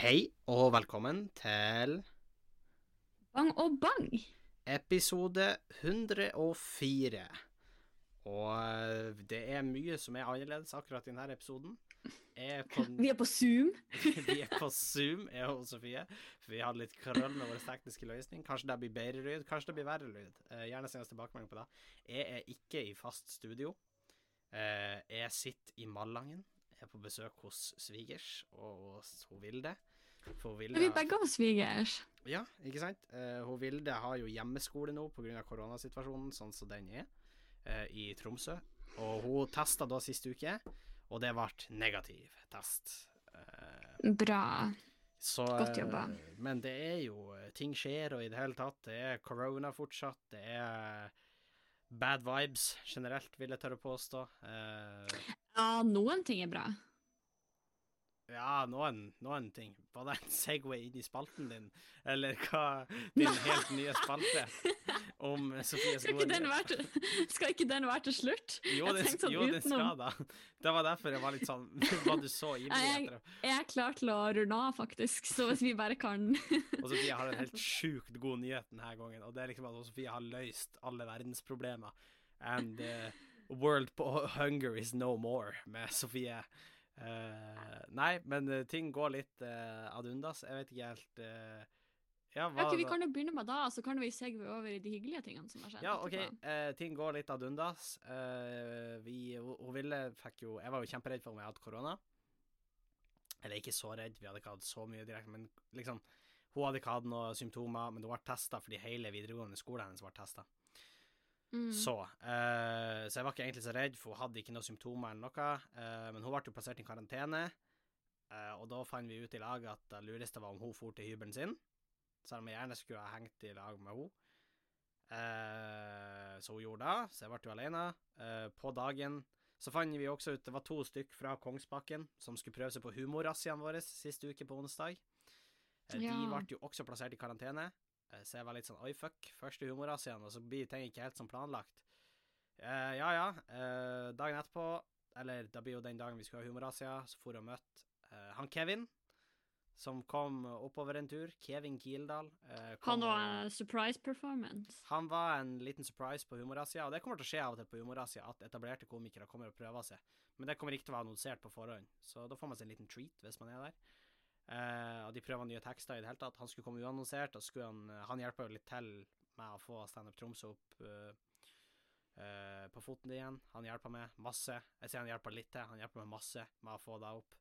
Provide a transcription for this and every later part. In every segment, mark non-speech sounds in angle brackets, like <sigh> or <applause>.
Hei og velkommen til Bang og bang. episode 104. Og eh, det er mye som er annerledes akkurat i denne episoden. Er på, <laughs> Vi er på Zoom. <laughs> vi er på Zoom, jeg og Sofie. For vi hadde litt krøll med vår tekniske løsning. Kanskje det blir bedre lyd, kanskje det blir verre lyd. Eh, gjerne send oss tilbakemelding på det. Jeg er ikke i fast studio. Eh, jeg sitter i Malangen. Jeg er på besøk hos svigers og hos hun Vilde. For Er Vilde vi har- begge har svigers? Ja, ikke sant? Uh, hun Vilde har jo hjemmeskole nå pga. koronasituasjonen, sånn som den er, uh, i Tromsø. Og hun testa da sist uke, og det ble negativ test. Uh, Bra. så, Godt jobba. Men det er jo Ting skjer, og i det hele tatt. Det er korona fortsatt. Det er bad vibes generelt, vil jeg tørre påstå. Ja, noen ting er bra. Ja, noen, noen ting. Var det en Segway inn i spalten din, eller hva? Din helt nye spalte om <laughs> Sofie Skal Skogen? være skal ikke den være til slutt? Jo, den, sånn jo, den skal da. Det var derfor jeg var litt sånn <laughs> Var du så ivrig etter det? Jeg er klar til å runde av, faktisk, så hvis vi bare kan Og Sofie har en helt sjukt god nyhet denne gangen, og det er liksom at Sofie har løst alle verdensproblemer. And uh, world hunger is no more med Sofie. Eh, nei, men eh, ting går litt uh, ad undas. Jeg vet ikke helt uh, Ja, hva Ja, ok, Vi kan jo begynne med da, så kan vi segve over i de hyggelige tingene som har skjedd. Ja, OK. eh, ting går litt ad undas. Eh, vi, hun hun Ville fikk jo Jeg var jo kjemperedd for om jeg hadde korona. Eller ikke så redd, vi hadde ikke hatt så mye direkte, men liksom Hun hadde ikke hatt noen symptomer, men hun ble testa fordi hele videregående skole hennes ble testa. Mm. Så, uh, så jeg var ikke egentlig så redd, for hun hadde ikke noen symptomer eller noe. Uh, men hun ble jo plassert i karantene, uh, og da fant vi ut i lag at det lureste var om hun for til hybelen sin, selv om jeg gjerne skulle ha hengt i lag med henne. Så hun gjorde det, så jeg ble jo alene. På dagen så fant vi også ut det var to stykk fra Kongsbakken som skulle prøve seg på humorrazziaen vår sist uke på onsdag. De Ja. ble jo også plassert i karantene. Eh, Så jeg var litt sånn oi, fuck, første humorrazziaen, og så blir ting ikke helt som planlagt. Uh, ja ja, uh, dagen etterpå, eller da blir jo den dagen vi skulle ha humorrazzia, så for og møtte uh, han Kevin, som kom oppover en tur. Kevin Kildahl. Han var en surprise performance. han var en liten surprise på Humorazia, og det kommer til å skje av og til på Humorazia at etablerte komikere kommer og prøver seg. Men det kommer ikke til å være annonsert på forhånd, så da får man seg en liten treat hvis man er der. Eh, og de prøver nye tekster i det hele tatt. Han skulle komme uannonsert, og skulle han, han hjelper jo litt til med å få Standup Tromsø opp uh, uh, på foten igjen. Han hjelper med masse. Jeg sier han hjelper litt til, han hjelper med masse med å få det opp.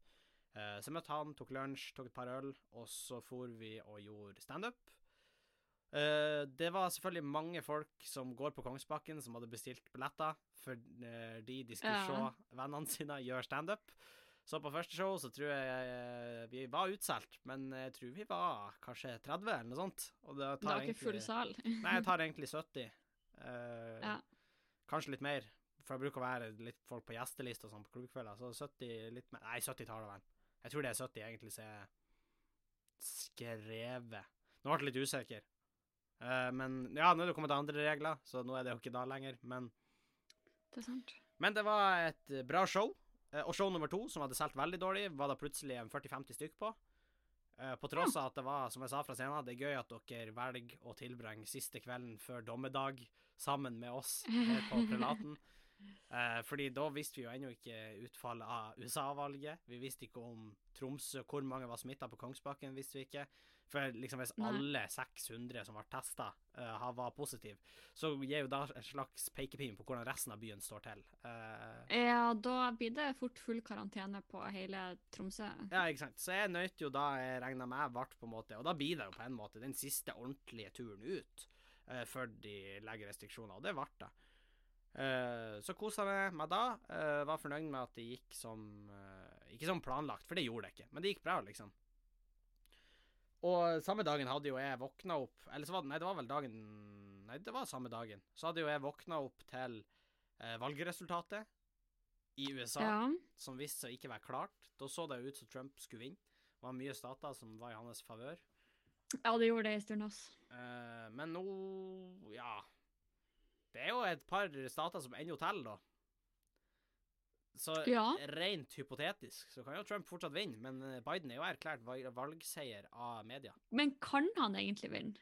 Eh, så møtte han, tok lunsj, tok et par øl, og så for vi og gjorde standup. Uh, det var selvfølgelig mange folk som går på Kongsbakken, som hadde bestilt billetter fordi eh, de de skulle Ja. se vennene sine gjøre standup. Så på første show så tror jeg eh, vi var utsolgt, men jeg tror vi var kanskje 30 eller noe sånt. Og det Det var ikke full sal. <laughs> Nei, jeg tar egentlig 70. Uh, <laughs> Ja. Kanskje litt mer, for jeg bruker å være litt folk på gjesteliste og sånn på klubbkvelder, så 70 litt mer Nei, 70 tar det vel. Jeg tror det er 70 egentlig som er skrevet. Nå ble jeg litt usikker. Uh, men ja, nå er det kommet andre regler, så nå er det jo ikke da lenger. Men, Det er sant. men det var et eh, bra show. Eh, og show nummer to, som hadde solgt veldig dårlig, var det plutselig en 40-50 stykk på. Eh, på tross av at det var, som jeg sa fra scenen, det er gøy at dere velger å tilbringe siste kvelden før dommedag sammen med oss her på Prelaten. <laughs> Eh, fordi da visste vi jo ennå ikke utfallet av USA-valget. Vi visste ikke om Tromsø, hvor mange var smitta på Kongsbakken, visste vi ikke. For liksom hvis Nei. alle 600 som ble testa, var positive, så gir jo da en slags pekepinn på hvordan resten av byen står til. Uh, Ja, da blir det fort full karantene på hele Tromsø. Ja, ikke sant. Så jeg nøt jo da jeg regna med ble på en måte, og da blir det jo på en måte den siste ordentlige turen ut uh, før de legger restriksjoner, og det ble det. Uh, så kosa jeg meg da. Uh, var fornøyd med at det gikk som uh, Ikke som planlagt, for det gjorde det ikke, men det gikk bra, liksom. Og samme dagen hadde jo jeg våkna opp Eller så var det Nei, det var vel dagen Nei, det var samme dagen. Så hadde jo jeg våkna opp til eh, valgresultatet i USA Ja. som viste seg ikke være klart. Da så det ut som Trump skulle vinne. Det var mye stater som var i hans favør. ja, det gjorde det en stund, ass. Eh, men nå Ja. Det er jo et par stater som ennå teller, da. Så Ja. rent hypotetisk så kan jo Trump fortsatt vinne, men eh, Biden er jo erklært valgseier av media. Men kan han egentlig vinne?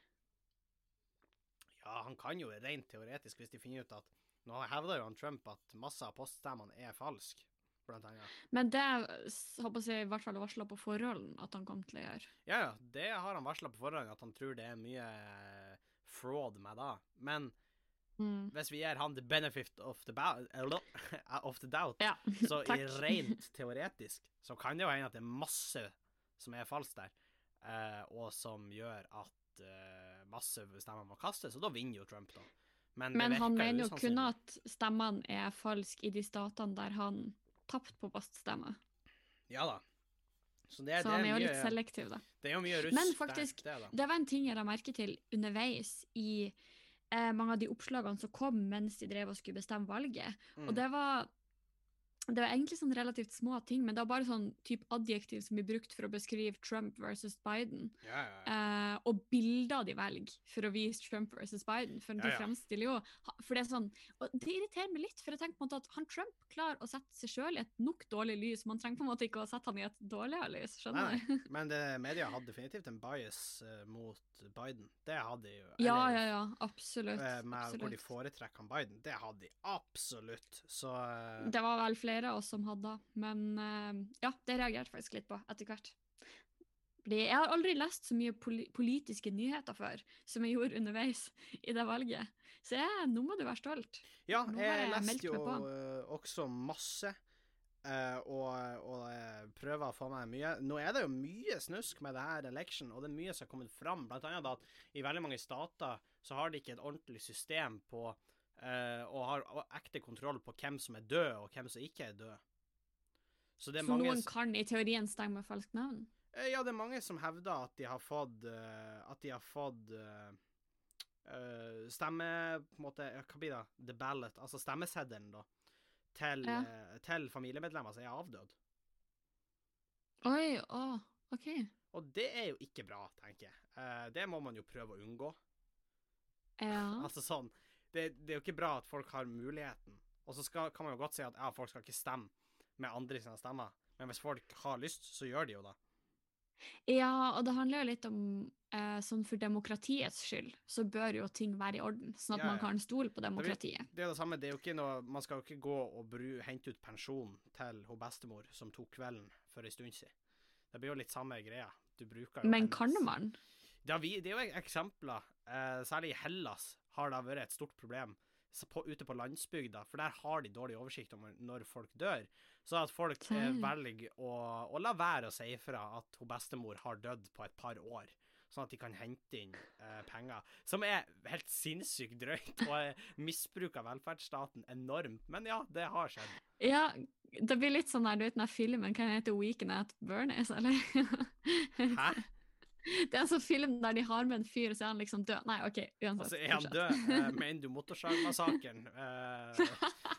Ja, han kan jo rent teoretisk, hvis de finner ut at Nå hevder jo han Trump at masse av poststemmene er falsk, blant annet. Men det håper jeg i hvert fall varsla på forhånd at han kom til å gjøre. Ja, ja, det har han varsla på forhånd, at han tror det er mye eh, fraud med da. Men Mm. hvis vi gir han the benefit of the, <laughs> of the doubt, Ja, <laughs> så i rent <laughs> teoretisk så kan det jo hende at det er masse som er falskt der, eh, og som gjør at eh, masse stemmer må kastes, og da vinner jo Trump, da. Men, Men han mener jo kun at stemmene er falske i de statene der han tapte på baststemmer. Ja da. Så det, Så det han er jo mye, litt selektiv, da. Det er jo mye russ Men der, faktisk, det, da. Det var en ting jeg la merke til underveis i mange av de oppslagene som kom mens de drev og skulle bestemme valget. Mm. Og det var det var egentlig sånn relativt små ting, men det var bare sånn type adjektiv som blir brukt for å beskrive Trump versus Biden. Ja, ja, ja. Eh, og bilder de velger for å vise Trump versus Biden. For Ja, de fremstiller jo For det er sånn Og det irriterer meg litt, for jeg tenker på en måte at han Trump klarer å sette seg sjøl i et nok dårlig lys. Man trenger på en måte ikke å sette han i et dårligere lys, skjønner du? <laughs> Men det, media hadde definitivt en bias uh, mot Biden. Det hadde de jo. Ja, eller, ja, ja. Absolutt. Uh, med hvor de foretrekker han Biden. Det hadde de absolutt. Så uh, Det var vel flere av oss som hadde, men eh, ja, det reagerte jeg faktisk litt på etter hvert. Fordi jeg har aldri lest så mye politiske nyheter før som jeg gjorde underveis i det valget. Så jeg, nå må du være stolt. Ja, jeg jeg leste jo eh, også masse. eh, og, og prøver å få meg mye. Nå er det jo mye snusk med det her election, og det er mye som har kommet fram. Blant annet at i veldig mange stater så har de ikke et ordentlig system på og har ekte kontroll på hvem som er død, og hvem som ikke er død. Så det Så mange noen kan i teorien stemme falskt navn? Eh, Ja, det er mange som hevder at de har fått eh, At de har fått eh, eh, stemme På en måte Hva blir det? The ballot, altså stemmeseddelen, da. Til, Ja. eh, til familiemedlemmer som er avdød. Oi, å, OK. Og det er jo ikke bra, tenker jeg. Eh, det må man jo prøve å unngå. Ja. <laughs> Altså sånn det, det er jo ikke bra at folk har muligheten. Og så skal, kan man jo godt si at ja, folk skal ikke stemme med andre sine stemmer. Men hvis folk har lyst, så gjør de jo det. ja, og det handler jo litt om eh, sånn for demokratiets skyld, så bør jo ting være i orden, sånn at Ja, man kan stole på demokratiet. Det er det samme, det er jo ikke noe Man skal jo ikke gå og bru, hente ut pensjon til hun bestemor som tok kvelden for en stund siden. Det blir jo litt samme greia. Du bruker jo Men hennes- kan man? Det er jo eksempler, eh, særlig i Hellas har da vært et stort problem på, ute på landsbygda, for der har de dårlig oversikt om når folk dør. Så at folk eh, velger å, å la være å si ifra at hun bestemor har dødd på et par år. Sånn at de kan hente inn eh, penger. Som er helt sinnssykt drøyt, og er misbruk av velferdsstaten enormt. Men ja, det har skjedd. Ja, det blir litt sånn der, du vet den filmen, kan den hete Weekend at Burnies, eller? Hæ? <laughs> <laughs> Det er en sånn film der de har med en fyr, og så er han liksom død. Nei, OK, uansett. Altså, er han død? Uh, <laughs> mener du motorsagmassakren? Uh,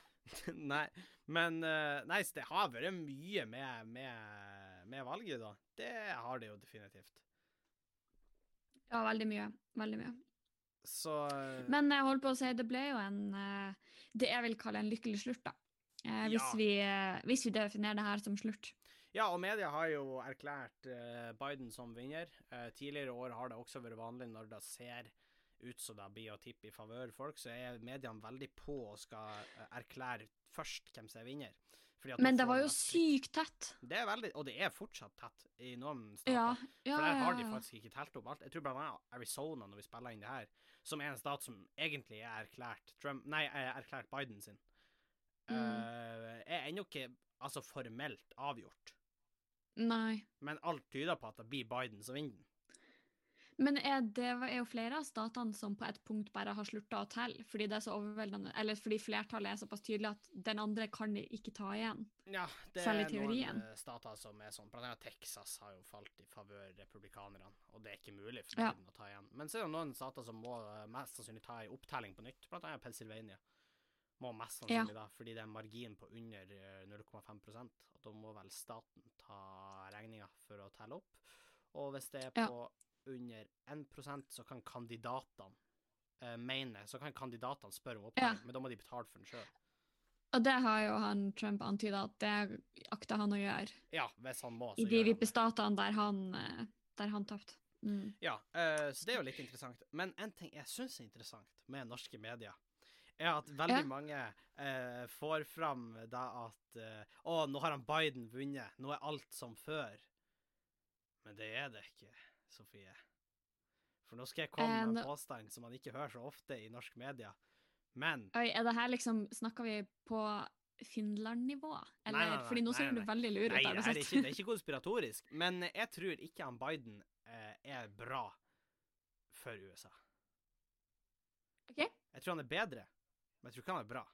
<laughs> nei, men uh, Nei, så det har vært mye med, med, med valget, da. Det har det jo definitivt. Ja, veldig mye. Veldig mye. Så Men jeg holdt på å si, det ble jo en Det jeg vil kalle en lykkelig slutt, da. Hvis, Ja. vi, hvis vi definerer det her som slutt. Ja, og media har jo erklært eh, Biden som vinner. Eh, tidligere år har det også vært vanlig når det ser ut som det blir å tippe i favør folk, så er mediene veldig på og skal eh, erklære først hvem som er vinner. Men det var jo sykt tett. Det er veldig, og det er fortsatt tett i noen stater. Ja, ja, For der har de faktisk ikke telt opp alt. Jeg tror blant annet Arizona, når vi spiller inn det her, som er en stat som egentlig er erklært Trump Nei, er erklært Biden sin, Mm. er ennå ikke altså formelt avgjort. Nei. Men alt tyder på at det blir Biden som vinner den. Men er det er jo flere av statene som på et punkt bare har slutta å telle, fordi det er så overveldende, eller fordi flertallet er såpass tydelig at den andre kan de ikke ta igjen. Ja, det er noen stater som er sånn. Blant annet Texas har jo falt i favør republikanerne, og det er ikke mulig for Ja. Biden å ta igjen. Men så er det noen stater som må eh, mest sannsynlig ta en opptelling på nytt, blant annet Pennsylvania. Må mest Ja. sannsynlig da, fordi det er margin på under eh, 0,5% og da må vel staten ta regninga for å telle opp. Og hvis det er Ja. på under 1% så kan kandidatene uh, mene Så kan kandidatene spørre om Ja. men da må de betale for den sjøl. Og det har jo han Trump antyda at det akter han å gjøre Ja, hvis han må, så i de vippestatene der han, eh, der han tapte. Mm. Ja, uh, så det er jo litt interessant. Men en ting jeg syns er interessant med norske medier, er at veldig Ja. mange eh, får fram da at eh, Å, nå har han Biden vunnet. Nå er alt som før. Men det er det ikke, Sofie. For nå skal jeg komme med Eh, en påstand som man ikke hører så ofte i norsk media. Men Oi, er det her liksom Snakker vi på Finland-nivå? Eller? nei, nei, Fordi nå ser du veldig lur ut. Nei, det, er ikke, det er ikke konspiratorisk. Men jeg tror ikke han Biden eh, er bra for USA. Ok. Jeg tror han er bedre, men jeg tror ikke han er bra.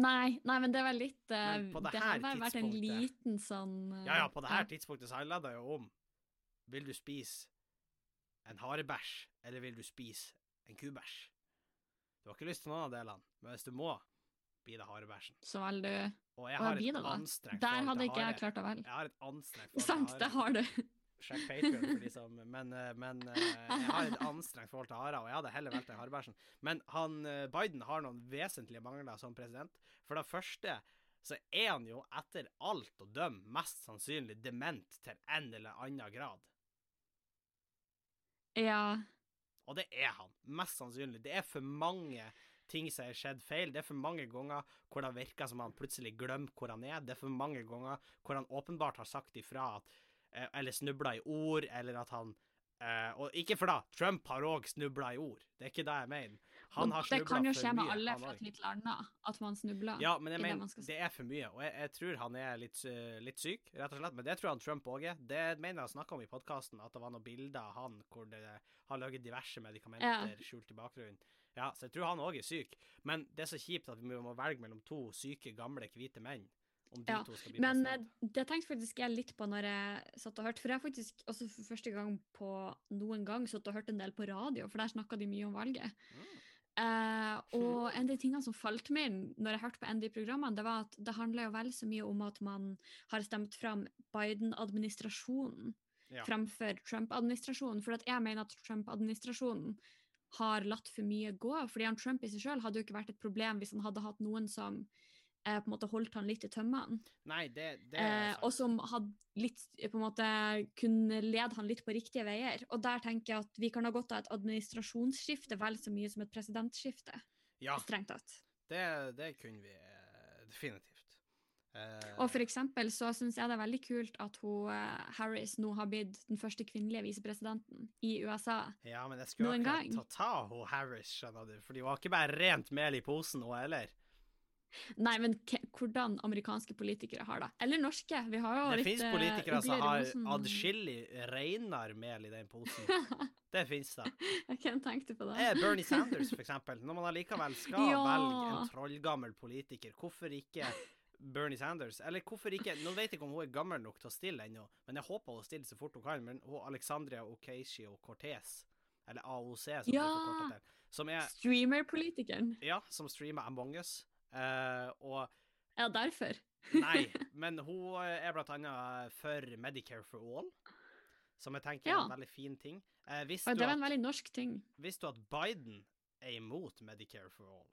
Nei, nei, men det var litt uh, det Det har bare vært en liten sånn uh, Ja, ja, på det her tidspunktet så handla det jo om Vil du spise en harebæsj, eller vil du spise en kubæsj? Du har ikke lyst til noen av delene, men hvis du må, blir det harebæsjen. Så velger du Og jeg har et det da? anstrengt Der hadde ikke jeg klart å velge. Jeg har et anstrengt <laughs> forhold Sant, til det hare. har du. Sjekk Patrion for de som Men, eh, men eh, jeg har et anstrengt forhold til harer, og jeg hadde heller valgt harebæsjen. Men han eh, Biden har noen vesentlige mangler som president. For det første så er han jo etter alt å dømme mest sannsynlig dement til en eller annen grad. Ja. Og det er han, mest sannsynlig. Det er for mange ting som har skjedd feil. Det er for mange ganger hvor det virker som han plutselig glemmer hvor han er. Det er for mange ganger hvor han åpenbart har sagt ifra at Eller snubla i ord, eller at han Uh, Og ikke for da, Trump har òg snubla i ord. Det er ikke det jeg mener. Han har det kan jo skje med alle fra et tid til annen, at man snubler. Ja, men jeg det mener, si. det er for mye, og jeg, jeg tror han er litt, uh, litt syk, rett og slett. Men det tror han Trump òg er. Det mener jeg snakka om i podkasten, at det var noen bilder av han hvor det har laget diverse medikamenter skjult i bakgrunnen. Ja, så jeg tror han òg er syk. Men det er så kjipt at vi må velge mellom to syke, gamle, hvite menn. Om de Ja, to skal bli Men eh, det tenkte faktisk jeg litt på når jeg satt og hørte, for jeg har faktisk også for første gang på noen gang satt og hørt en del på radio, for der snakka de mye om valget. Mm. Eh, og en av de tingene som falt meg inn når jeg hørte på en av de programmene, det var at det handler jo vel så mye om at man har stemt fram Biden-administrasjonen Ja. fremfor Trump-administrasjonen. For at jeg mener at Trump-administrasjonen har latt for mye gå. fordi han Trump i seg sjøl hadde jo ikke vært et problem hvis han hadde hatt noen som eh, på en måte holdt han litt i tømmene. Nei, det, det Eh, og som hadde litt, på en måte kunne lede han litt på riktige veier. Og der tenker jeg at vi kan ha godt av et administrasjonsskifte vel så mye som et presidentskifte. Ja, Strengt tatt. det, det kunne vi eh, definitivt. Eh, Og for eksempel så syns jeg det er veldig kult at hun, eh, Harris nå har blitt den første kvinnelige visepresidenten i USA. ja, men jeg skulle noen gang. ta ta hun Harris, skjønner du. For de var ikke bare rent mel i posen, hun heller. Nei, men hvordan amerikanske politikere har det? Eller norske? Vi har jo Det litt finnes fins politikere som har adskillig reinere mel i den posen. <laughs> Det finnes det. <laughs> Jeg kan tenke på det. Eh, Bernie <laughs> Sanders, for eksempel. Når man allikevel skal Ja. velge en trollgammel politiker, hvorfor ikke Bernie Sanders? Eller hvorfor ikke Nå vet jeg ikke om hun er gammel nok til å stille ennå, men jeg håper hun stiller så fort hun kan. Men hun Alexandria Ocasio-Cortez, eller AOC, som Ja. som er Streamer-politikeren. Ja, som streamer Among us. Eh, og Ja, derfor. <laughs> Nei, men hun er blant annet for Medicare for all, som jeg tenker er en veldig fin ting. Uh, det var en at, veldig norsk ting. visste du at Biden er imot Medicare for all?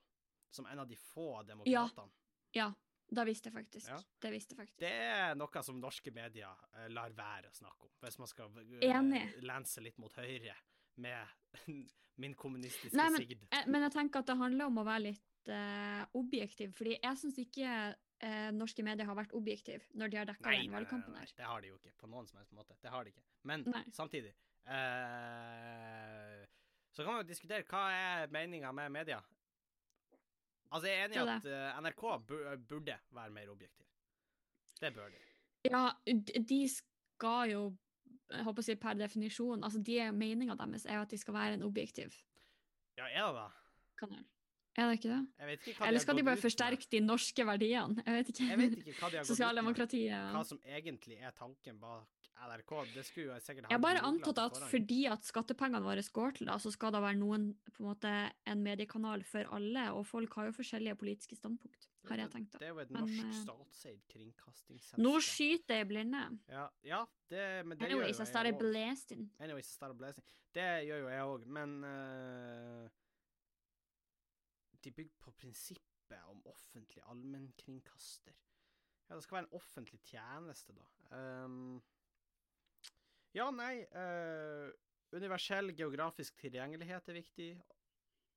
Som en av de få demokratene. Ja, det visste jeg faktisk. Ja. Det visste jeg faktisk. Det er noe som norske medier eh, lar være å snakke om, hvis man skal eh, Enig. lense litt mot høyre med <laughs> min kommunistiske Nei, men- sigd. Jeg, Men jeg tenker at det handler om å være litt eh, objektiv, fordi jeg syns ikke uh, norske medier har vært objektive når de har dekka Nei, den nei, nei, valgkampen nei, her. det har de jo ikke, på noen som helst måte. Det har de ikke. Men Nei. samtidig uh, Så kan man jo diskutere hva er meninga med media. Altså, jeg er enig i at NRK burde være mer objektiv. Det bør de. Ja, de skal jo jeg håper å si per definisjon, altså de Meninga deres er jo at de skal være en objektiv Ja, er det da? kanal. Er det ikke det? Ikke Eller skal de bare forsterke de norske verdiene? Jeg vet ikke. Jeg vet ikke hva de har ut med. Hva som egentlig er tanken bak NRK. Det skulle jo sikkert ha Jeg har bare antatt at foran. fordi at skattepengene våre går til det, så skal det være noen, på en måte, en mediekanal for alle, og folk har jo forskjellige politiske standpunkt, har jeg tenkt. da. Det er jo et norsk eh, statseid kringkastingsselskap. Nå skyter jeg blinde. Ja, ja det, men det Anyways, gjør jo jeg òg. Anyways, I started blasting. Det gjør jo jeg òg, men eh, De bygger på prinsippet om offentlig allmennkringkaster. Ja, det skal være en offentlig tjeneste, da. Um, ja, nei uh, Universell geografisk tilgjengelighet er viktig.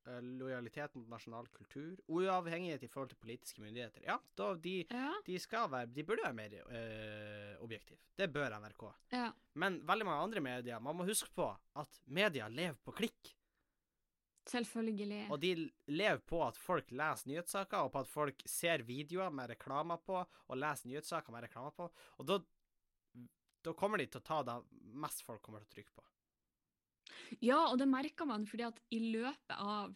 Eh, lojalitet mot nasjonal kultur. Uavhengighet i forhold til politiske myndigheter. Ja, da, de, Ja. de skal være De burde være mer eh, objektive. Det bør NRK. ja. Men veldig mange andre medier Man må huske på at media lever på klikk. Selvfølgelig. Og de lever på at folk leser nyhetssaker, og på at folk ser videoer med reklamer på, og leser nyhetssaker med reklamer på. Og da, da kommer de til å ta det mest folk kommer til å trykke på. Ja, og det merker man fordi at i løpet av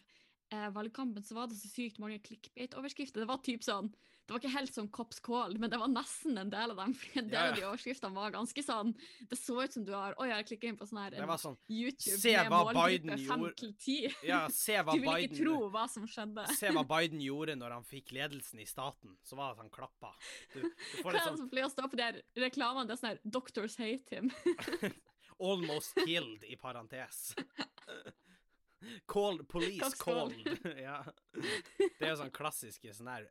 eh, valgkampen så var det så sykt mange clickbait-overskrifter. Det var typ sånn Det var ikke helt sånn Cops Call, men det var nesten en del av dem. For en del Ja, ja. av de overskriftene var ganske sånn Det så ut som du har Oi, jeg klikka inn på sånn her sånn YouTube Se med målgruppe Biden fem gjorde. til ti. Ja, se hva <laughs> Du vil ikke tro hva som skjedde. Se hva Biden gjorde når han fikk ledelsen i staten. Så var det at han klappa. Du, du får litt sånn som pleier å stå på de reklamene? Det er sånn her Doctors hate him. <laughs> 'almost killed' i parentes. <laughs> Called, police called. ja. Det er jo sånn klassiske sånn her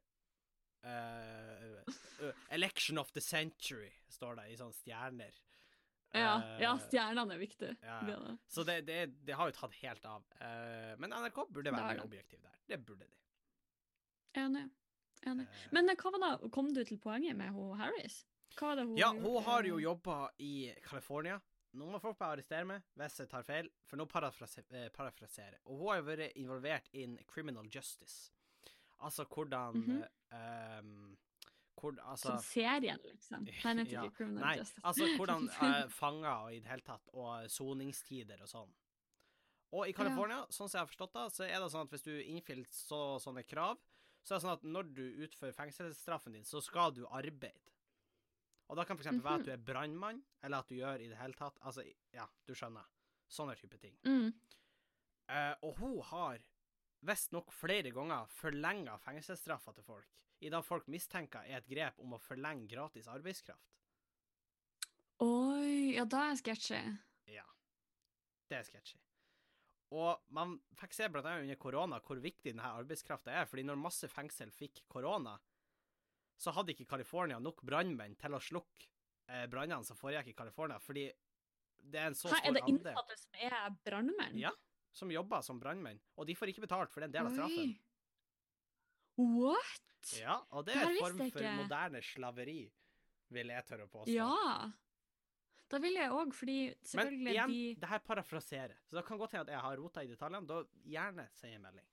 eh, 'Election of the century', står det i sånne stjerner. Ja, ja stjernene er viktige. ja, Det det. Så det, det, det har jo tatt helt av. Men NRK burde være mer objektiv der. Det burde de. Enig. Enig. Men hva var da, kom du til poenget med hun Harris? Hva var det hun Ja, hun har jo jobba i California. Nå må folk bare arrestere meg hvis jeg tar feil, for nå parafraserer jeg. Og hun har jo vært involvert in criminal justice. Altså hvordan mm eh, um, hvor, altså, Som serien, liksom. <laughs> Heter Ja, Criminal Nei, Justice. altså hvordan uh, <laughs> fanger og i det hele tatt, og soningstider og sånn. Og i California, sånn som jeg har forstått det, så er det sånn at hvis du innfiller så, sånne krav, så er det sånn at når du utfører fengselsstraffen din, så skal du arbeide. Og da kan for eksempel være at du er brannmann, eller at du gjør i det hele tatt Altså, ja, du skjønner. Sånne type ting. mm. Uh, og hun har visstnok flere ganger forlenga fengselsstraffa til folk, i det folk mistenker er et grep om å forlenge gratis arbeidskraft. Oi, ja, da er sketchy. Ja. Det er sketchy. Og man fikk se blant annet under korona hvor viktig denne arbeidskrafta er, fordi når masse fengsel fikk korona, så hadde ikke California nok brannmenn til å slukke eh, brannene som foregikk i California, fordi det er en så stor er det innsatte som er brannmenn? Ja, som jobber som brannmenn, og de får ikke betalt for den delen av straffen. What? Ja, og det Det er en form for moderne slaveri, vil jeg tørre å påstå. Ja. Da vil jeg òg, fordi selvfølgelig Men igjen, de det her parafraserer, så det kan godt hende at jeg har rota i detaljene. Da gjerne si en melding,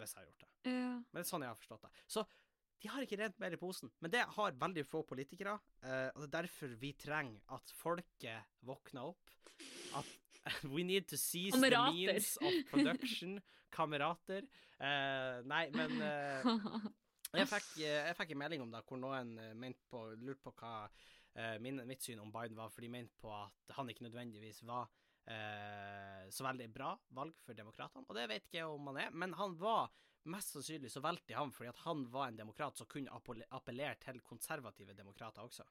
hvis jeg har gjort det. ja. Men det er sånn jeg har forstått det. Så de har ikke rent mer i posen. Men det har veldig få politikere, eh, og det er derfor vi trenger at folket våkner opp. At <laughs> we need to seize the means of production. Kamerater. Uh, nei, men uh, <laughs> jeg fikk, eh, jeg fikk en melding om det hvor noen på, lurte på hva uh, min, mitt syn om Biden var, for de mente på at han ikke nødvendigvis var uh, så veldig bra valg for demokratene. Og det vet ikke jeg om han er, men han var mest sannsynlig så valgte de ham fordi at han var en demokrat som kunne appellere til konservative demokrater også.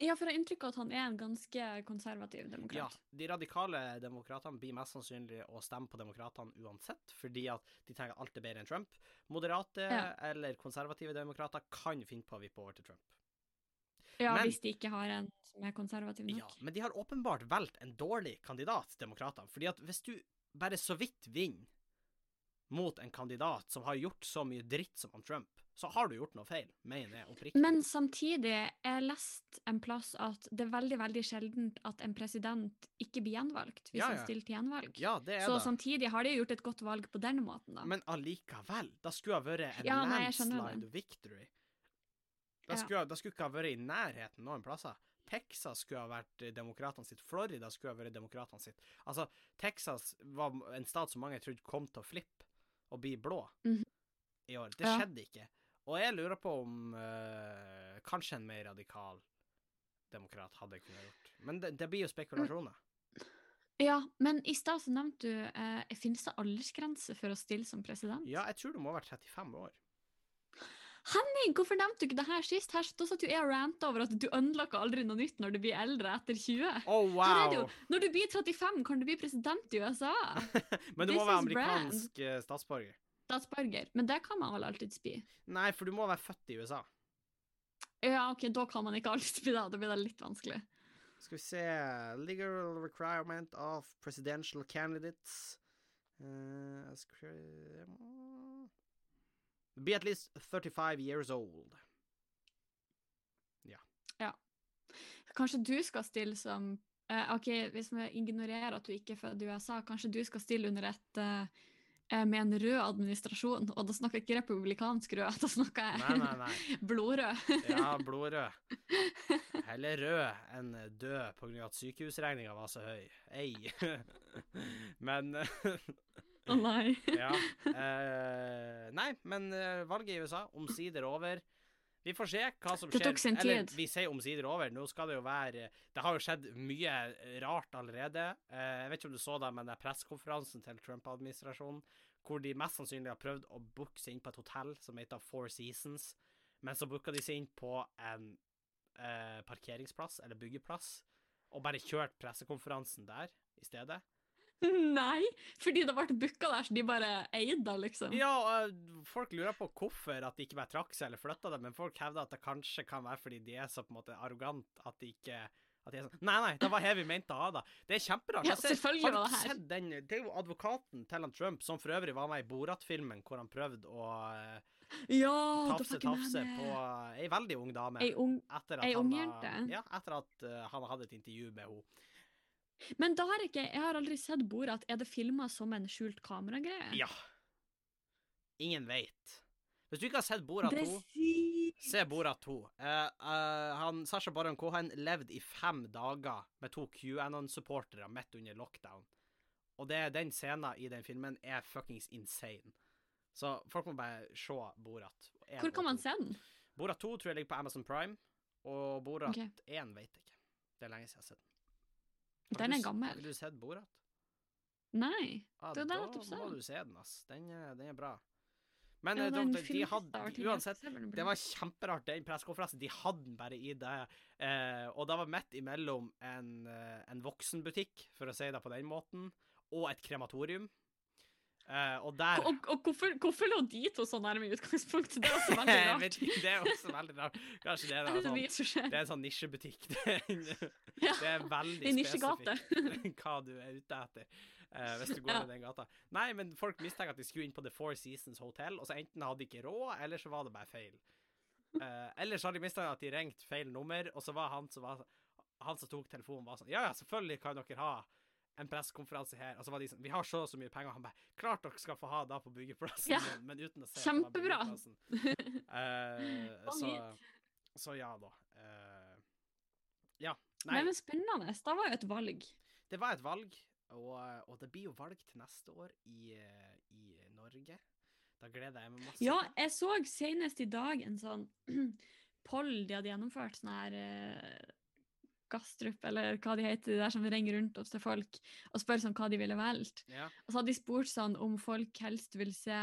Ja, for jeg har inntrykk av at han er en ganske konservativ demokrat. Ja, de radikale demokratene blir mest sannsynlig å stemme på demokratene uansett, fordi at de tenker alt er bedre enn Trump. Moderate Ja. eller konservative demokrater kan finne på å vippe over til Trump. Ja, Men- hvis de ikke har en som er konservativ nok. Ja, men de har åpenbart valgt en dårlig kandidat, demokratene. Fordi at hvis du bare så vidt vinner mot en kandidat som har gjort så mye dritt som han Trump, så har du gjort noe feil, mener jeg oppriktig. Men samtidig, jeg lest en plass at det er veldig veldig sjeldent at en president ikke blir gjenvalgt hvis Ja, han stiller til gjenvalg. Ja, det er Så det. samtidig har de gjort et godt valg på den måten, da. Men allikevel, da skulle ha vært en Ja, landslide victory. Da Ja. skulle, da skulle ikke ha vært i nærheten noen plasser. Texas skulle ha vært demokratene sitt. Florida skulle ha vært demokratene sitt. Altså, Texas var en stat som mange trodde kom til å flippe og bli blå Mhm. i år. Det Ja. skjedde ikke. Og jeg lurer på om uh, kanskje en mer radikal demokrat hadde kunnet gjort. Men det, det blir jo spekulasjoner. Ja, men i stad så nevnte du uh, Finnes det aldersgrense for å stille som president? Ja, jeg tror du må være 35 år. Henning, hvorfor nevnte du ikke det her sist? Her, da satt jo jeg og ranta over at du unlocker aldri noe nytt når du blir eldre etter 20. Å, Her er det wow! jo, når du blir 35, kan du bli president i USA. <laughs> Men du må være amerikansk brand. eh, statsborger. statsborger, men det kan man vel alltids bli? Nei, for du må være født i USA. Ja, ok, da kan man ikke alltids bli det. Da blir det litt vanskelig. Skal vi se Legal requirement of presidential candidates uh, Be at least 35 years old. Ja. ja. Kanskje du skal stille som uh, Ok, hvis vi ignorerer at du ikke er født i USA, kanskje du skal stille under et eh, med en rød administrasjon, og da snakker jeg ikke republikansk rød, <laughs> da snakker jeg Nei, nei, nei. <laughs> blodrød. Ja, <laughs> blodrød. Heller rød enn død av at sykehusregninga var så høy. Ei. Men Å nei. Ja. Eh, nei, men eh, valget i USA omsider over. Vi får se hva som skjer. Det tok sin Eller, tid. vi sier omsider over. Nå skal det jo være Det har jo skjedd mye rart allerede. Eh, jeg vet ikke om du så det, men det er pressekonferansen til Trump-administrasjonen, hvor de mest sannsynlig har prøvd å booke seg inn på et hotell som heter Four Seasons, men så booka de seg inn på en eh, parkeringsplass, eller byggeplass, og bare kjørt pressekonferansen der i stedet. <laughs> Nei, fordi det ble booka der, så de bare eide det, liksom. Ja, og folk lurer på hvorfor at de ikke bare trakk seg eller flytta det, men folk hevder at det kanskje kan være fordi de er så på en måte arrogant at de ikke at de er sånn Nei, nei, det var her vi mente å ha det. Det er kjemperart. Ja, selvfølgelig var det her. sett den Det er jo advokaten til han Trump, som for øvrig var med i Borat-filmen, hvor han prøvde å eh, Ja, tafse, tafse på ei veldig ung dame. Ei ung etter at ei han ung jente? Ja, etter at uh, han hadde et intervju med henne. Men da har jeg ikke Jeg har aldri sett Borat. Er det filma som en skjult kameragreie? Ja. Ingen veit. Hvis du ikke har sett Borat 2 er! Se Borat 2. Uh, uh, han, Sasha Baron Cohen levde i fem dager med to QAnon-supportere midt under lockdown. Og det, den scenen i den filmen er fuckings insane. Så folk må bare se Borat. En Hvor kan man se den? Borat 2 tror jeg ligger på Amazon Prime, og Borat okay. 1 vet jeg ikke. Det er lenge siden jeg har sett den. Den er gammel. Har du sett Borat? Nei. Ah, Det er nettopp jeg da må du se den, ass. Den, den er bra. Men Ja, eh, de, de hadde Uansett, det var kjemperart, den pressekonferansen. De hadde den bare i det. Eh, og det var midt imellom en, eh, en voksenbutikk, for å si det på den måten, og et krematorium. Eh, og der Og, og hvorfor, hvorfor lå de to så nærme i utgangspunktet? Det er også veldig <laughs> rart. det er også veldig rart. Kanskje det er, sånn, det er en sånn nisjebutikk. <laughs> Det er, en- Ja. det er veldig spesifikt hva du er ute etter. uh, hvis du går Ja. i den gata. Nei, men folk mistenker at de skulle inn på The Four Seasons Hotel, og så enten hadde de ikke råd, eller så var det bare feil. Uh, eller så har de mistenkt at de ringte feil nummer, og så var han som var Han som tok telefonen, var sånn Ja, ja, selvfølgelig kan dere ha en pressekonferanse her. Og så var de sånn Vi har så og så mye penger. Han bare Klart dere skal få ha det på byggeplassen, Ja. men, men uten å se Kjempebra. <laughs> Eh, så, så ja, da. Uh, ja. Nei, Nei, men spennende. Det var jo et valg. det var et valg, og, og det blir jo valg til neste år i, i Norge. Da gleder jeg meg masse. Ja, jeg så senest i dag en sånn <clears throat> poll de hadde gjennomført, sånn her eh, Gastrup, eller hva de heter, de der som ringer rundt oss til folk og spør sånn hva de ville valgt. Ja. Og så hadde de spurt sånn om folk helst vil se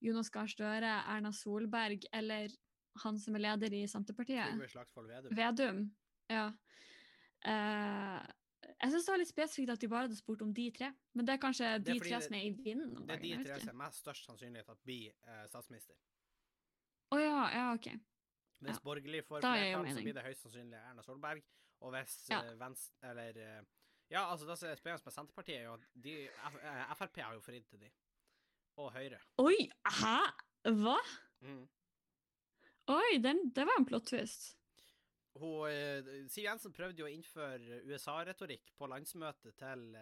Jonas Gahr Støre, Erna Solberg eller han som er leder i Senterpartiet. Trygve Slagsvold Vedum. Vedum. Ja. Uh, jeg syns det var litt spesifikt at de bare hadde spurt om de tre. Men det er kanskje Det er de tre som er i vinden om Det er de tre som er mest størst sannsynlighet at blir eh, statsminister. Å ja, ja, OK. Hvis Ja. borgerlig får flertall, så blir det høyst sannsynlig Erna Solberg. Og hvis Ja. eh, Venstre Eller eh, Ja, altså, det som er spennende med Senterpartiet, er jo at de, F, eh, Frp har jo fridd til de. Og Høyre. Oi! Hæ? Hva? Mm. Oi, den, det var en plot twist. Hun, Siv Jensen prøvde jo å innføre USA-retorikk på landsmøtet til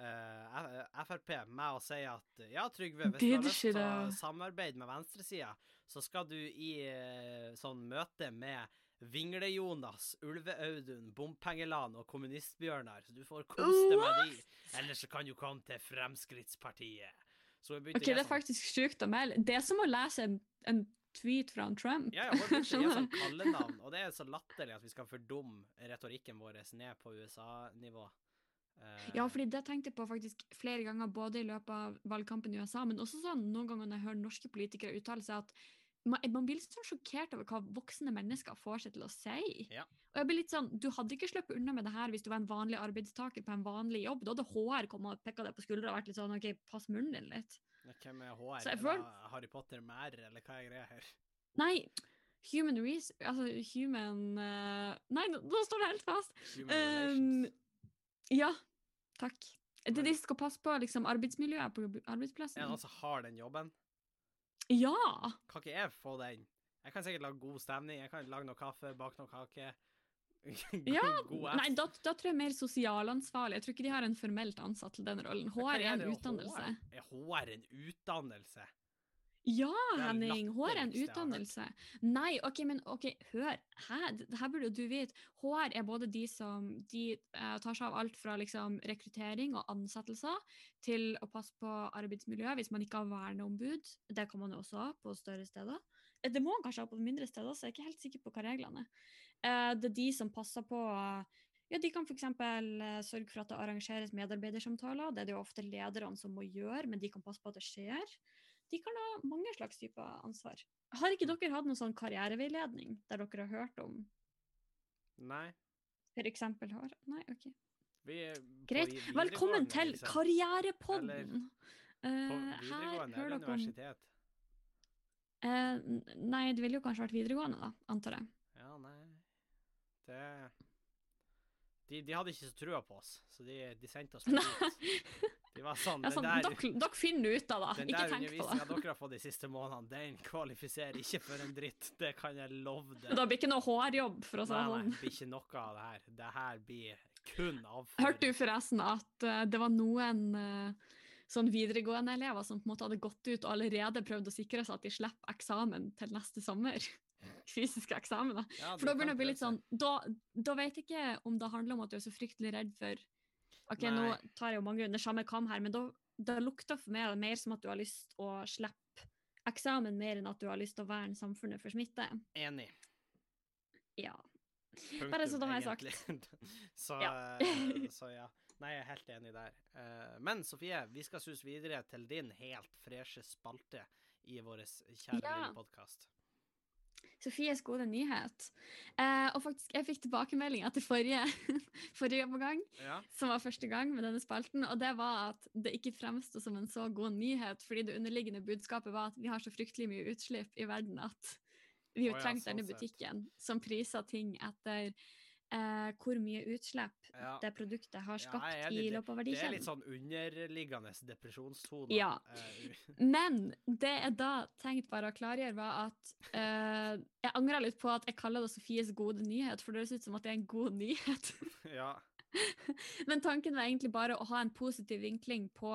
Uh, Frp med å si at ja, Trygve, hvis du har lyst til å samarbeide med venstresida, så skal du i uh, sånn møte med Vingle-Jonas, Ulve-Audun, Bompengeland og Kommunistbjørnar, så du får kose deg med de. Eller så kan du komme til Fremskrittspartiet. Ok, Det er faktisk sjukt å melde. Det er som å lese en, en tweet fra Trump. Ja, ja, hun begynte å sånn kallenavn, og det er så latterlig at vi skal fordumme retorikken vår ned på USA-nivå. Uh, Ja, fordi det tenkte jeg på faktisk flere ganger, både i løpet av valgkampen i USA, men også sånn noen ganger når jeg hører norske politikere uttale seg at man, man blir litt sånn sjokkert over hva voksne mennesker får seg til å si. Ja. Og jeg blir litt sånn, Du hadde ikke sluppet unna med det her hvis du var en vanlig arbeidstaker på en vanlig jobb. Da hadde HR kommet og pekka deg på skuldra og vært litt sånn OK, pass munnen din litt. Hvem er HR? Det Harry Potter med R, eller hva er greia her? Nei, human reason Altså human uh... Nei, nå, nå står det helt fast. Um, ja, takk. Det de som skal passe på liksom, arbeidsmiljøet på arbeidsplassen. Noen som har den jobben? Ja! Kan ikke jeg få den? Jeg kan sikkert lage god stemning. Jeg kan lage noe kaffe, bake noe kake. <laughs> God- Ja, god Nei, da, da tror jeg mer sosialansvarlig. Jeg tror ikke de har en formelt ansatt til den rollen. HR er en utdannelse. HR? Er HR en utdannelse? Ja, Henning! HR er en utdannelse. Nei, OK, men ok, hør. Hæ? Dette her burde jo du vite. HR er både de som de uh, tar seg av alt fra liksom, rekruttering og ansettelser til å passe på arbeidsmiljøet hvis man ikke har verneombud. Det kan man jo også ha på større steder. Eh, Det må man kanskje ha på mindre steder, så jeg er ikke helt sikker på hva reglene er. Uh, Det er de som passer på ja, De kan f.eks. sørge for at det arrangeres medarbeidersamtaler. Det er det jo ofte lederne som må gjøre, men de kan passe på at det skjer. De kan ha mange slags typer ansvar. Har ikke dere hatt noen sånn karriereveiledning der dere har hørt om Nei. For eksempel har Nei, OK. Vi Greit. Velkommen til liksom. Karrierepodden! Eh, her hører dere om universitet? Eh, Nei, det ville jo kanskje vært videregående, da, antar jeg. Ja, nei Det De, de hadde ikke så trua på oss, så de, de sendte oss på Nei. dit. De var sånn <laughs> Ja, sånn, der, dere, dere finner ut av det, den ikke tenk på det. dere har fått de siste månedene, den kvalifiserer ikke for en dritt. Det kan jeg love deg. Det blir ikke noe HR-jobb, for å si Nei, det nei, sånn. det blir ikke noe av det her. Det her blir kun avføring. Hørte du forresten at uh, det var noen uh, sånn videregående elever som på en måte hadde gått ut og allerede prøvd å sikre seg at de slipper eksamen til neste sommer? <laughs> Fysiske eksamener. Ja, For da begynner det å bli litt sånn Da, da vet jeg ikke om det handler om at du er så fryktelig redd for OK, nå tar jeg jo mange under samme kam her, men da, da lukter for meg mer som at du har lyst å slippe eksamen mer enn at du har lyst til å verne samfunnet for smitte. Enig. Ja. Punktum, Bare så da har jeg sagt. <laughs> så, Ja. eh, <laughs> så ja. Nei, jeg er helt enig der. Eh, men Sofie, vi skal sus videre til din helt freshe spalte i vår kjære Ja. lille podkast. Sofies gode nyhet. Eh, og faktisk, jeg fikk tilbakemelding etter forrige, <laughs> forrige omgang, Ja. som var første gang med denne spalten, og det var at det ikke fremsto som en så god nyhet, fordi det underliggende budskapet var at vi har så fryktelig mye utslipp i verden at vi Å ja, trenger sånn denne sett. butikken som priser ting etter eh, hvor mye utslipp Ja. det produktet har Ja, skapt jeg det, i løpet av Det er litt sånn underliggende depresjonstone. Ja. Eh, <laughs> Men det jeg da tenkte bare å klargjøre, var at eh, jeg angrer litt på at jeg kaller det Sofies gode nyhet, for det høres ut som at det er en god nyhet. <laughs> ja. <laughs> Men tanken var egentlig bare å ha en positiv vinkling på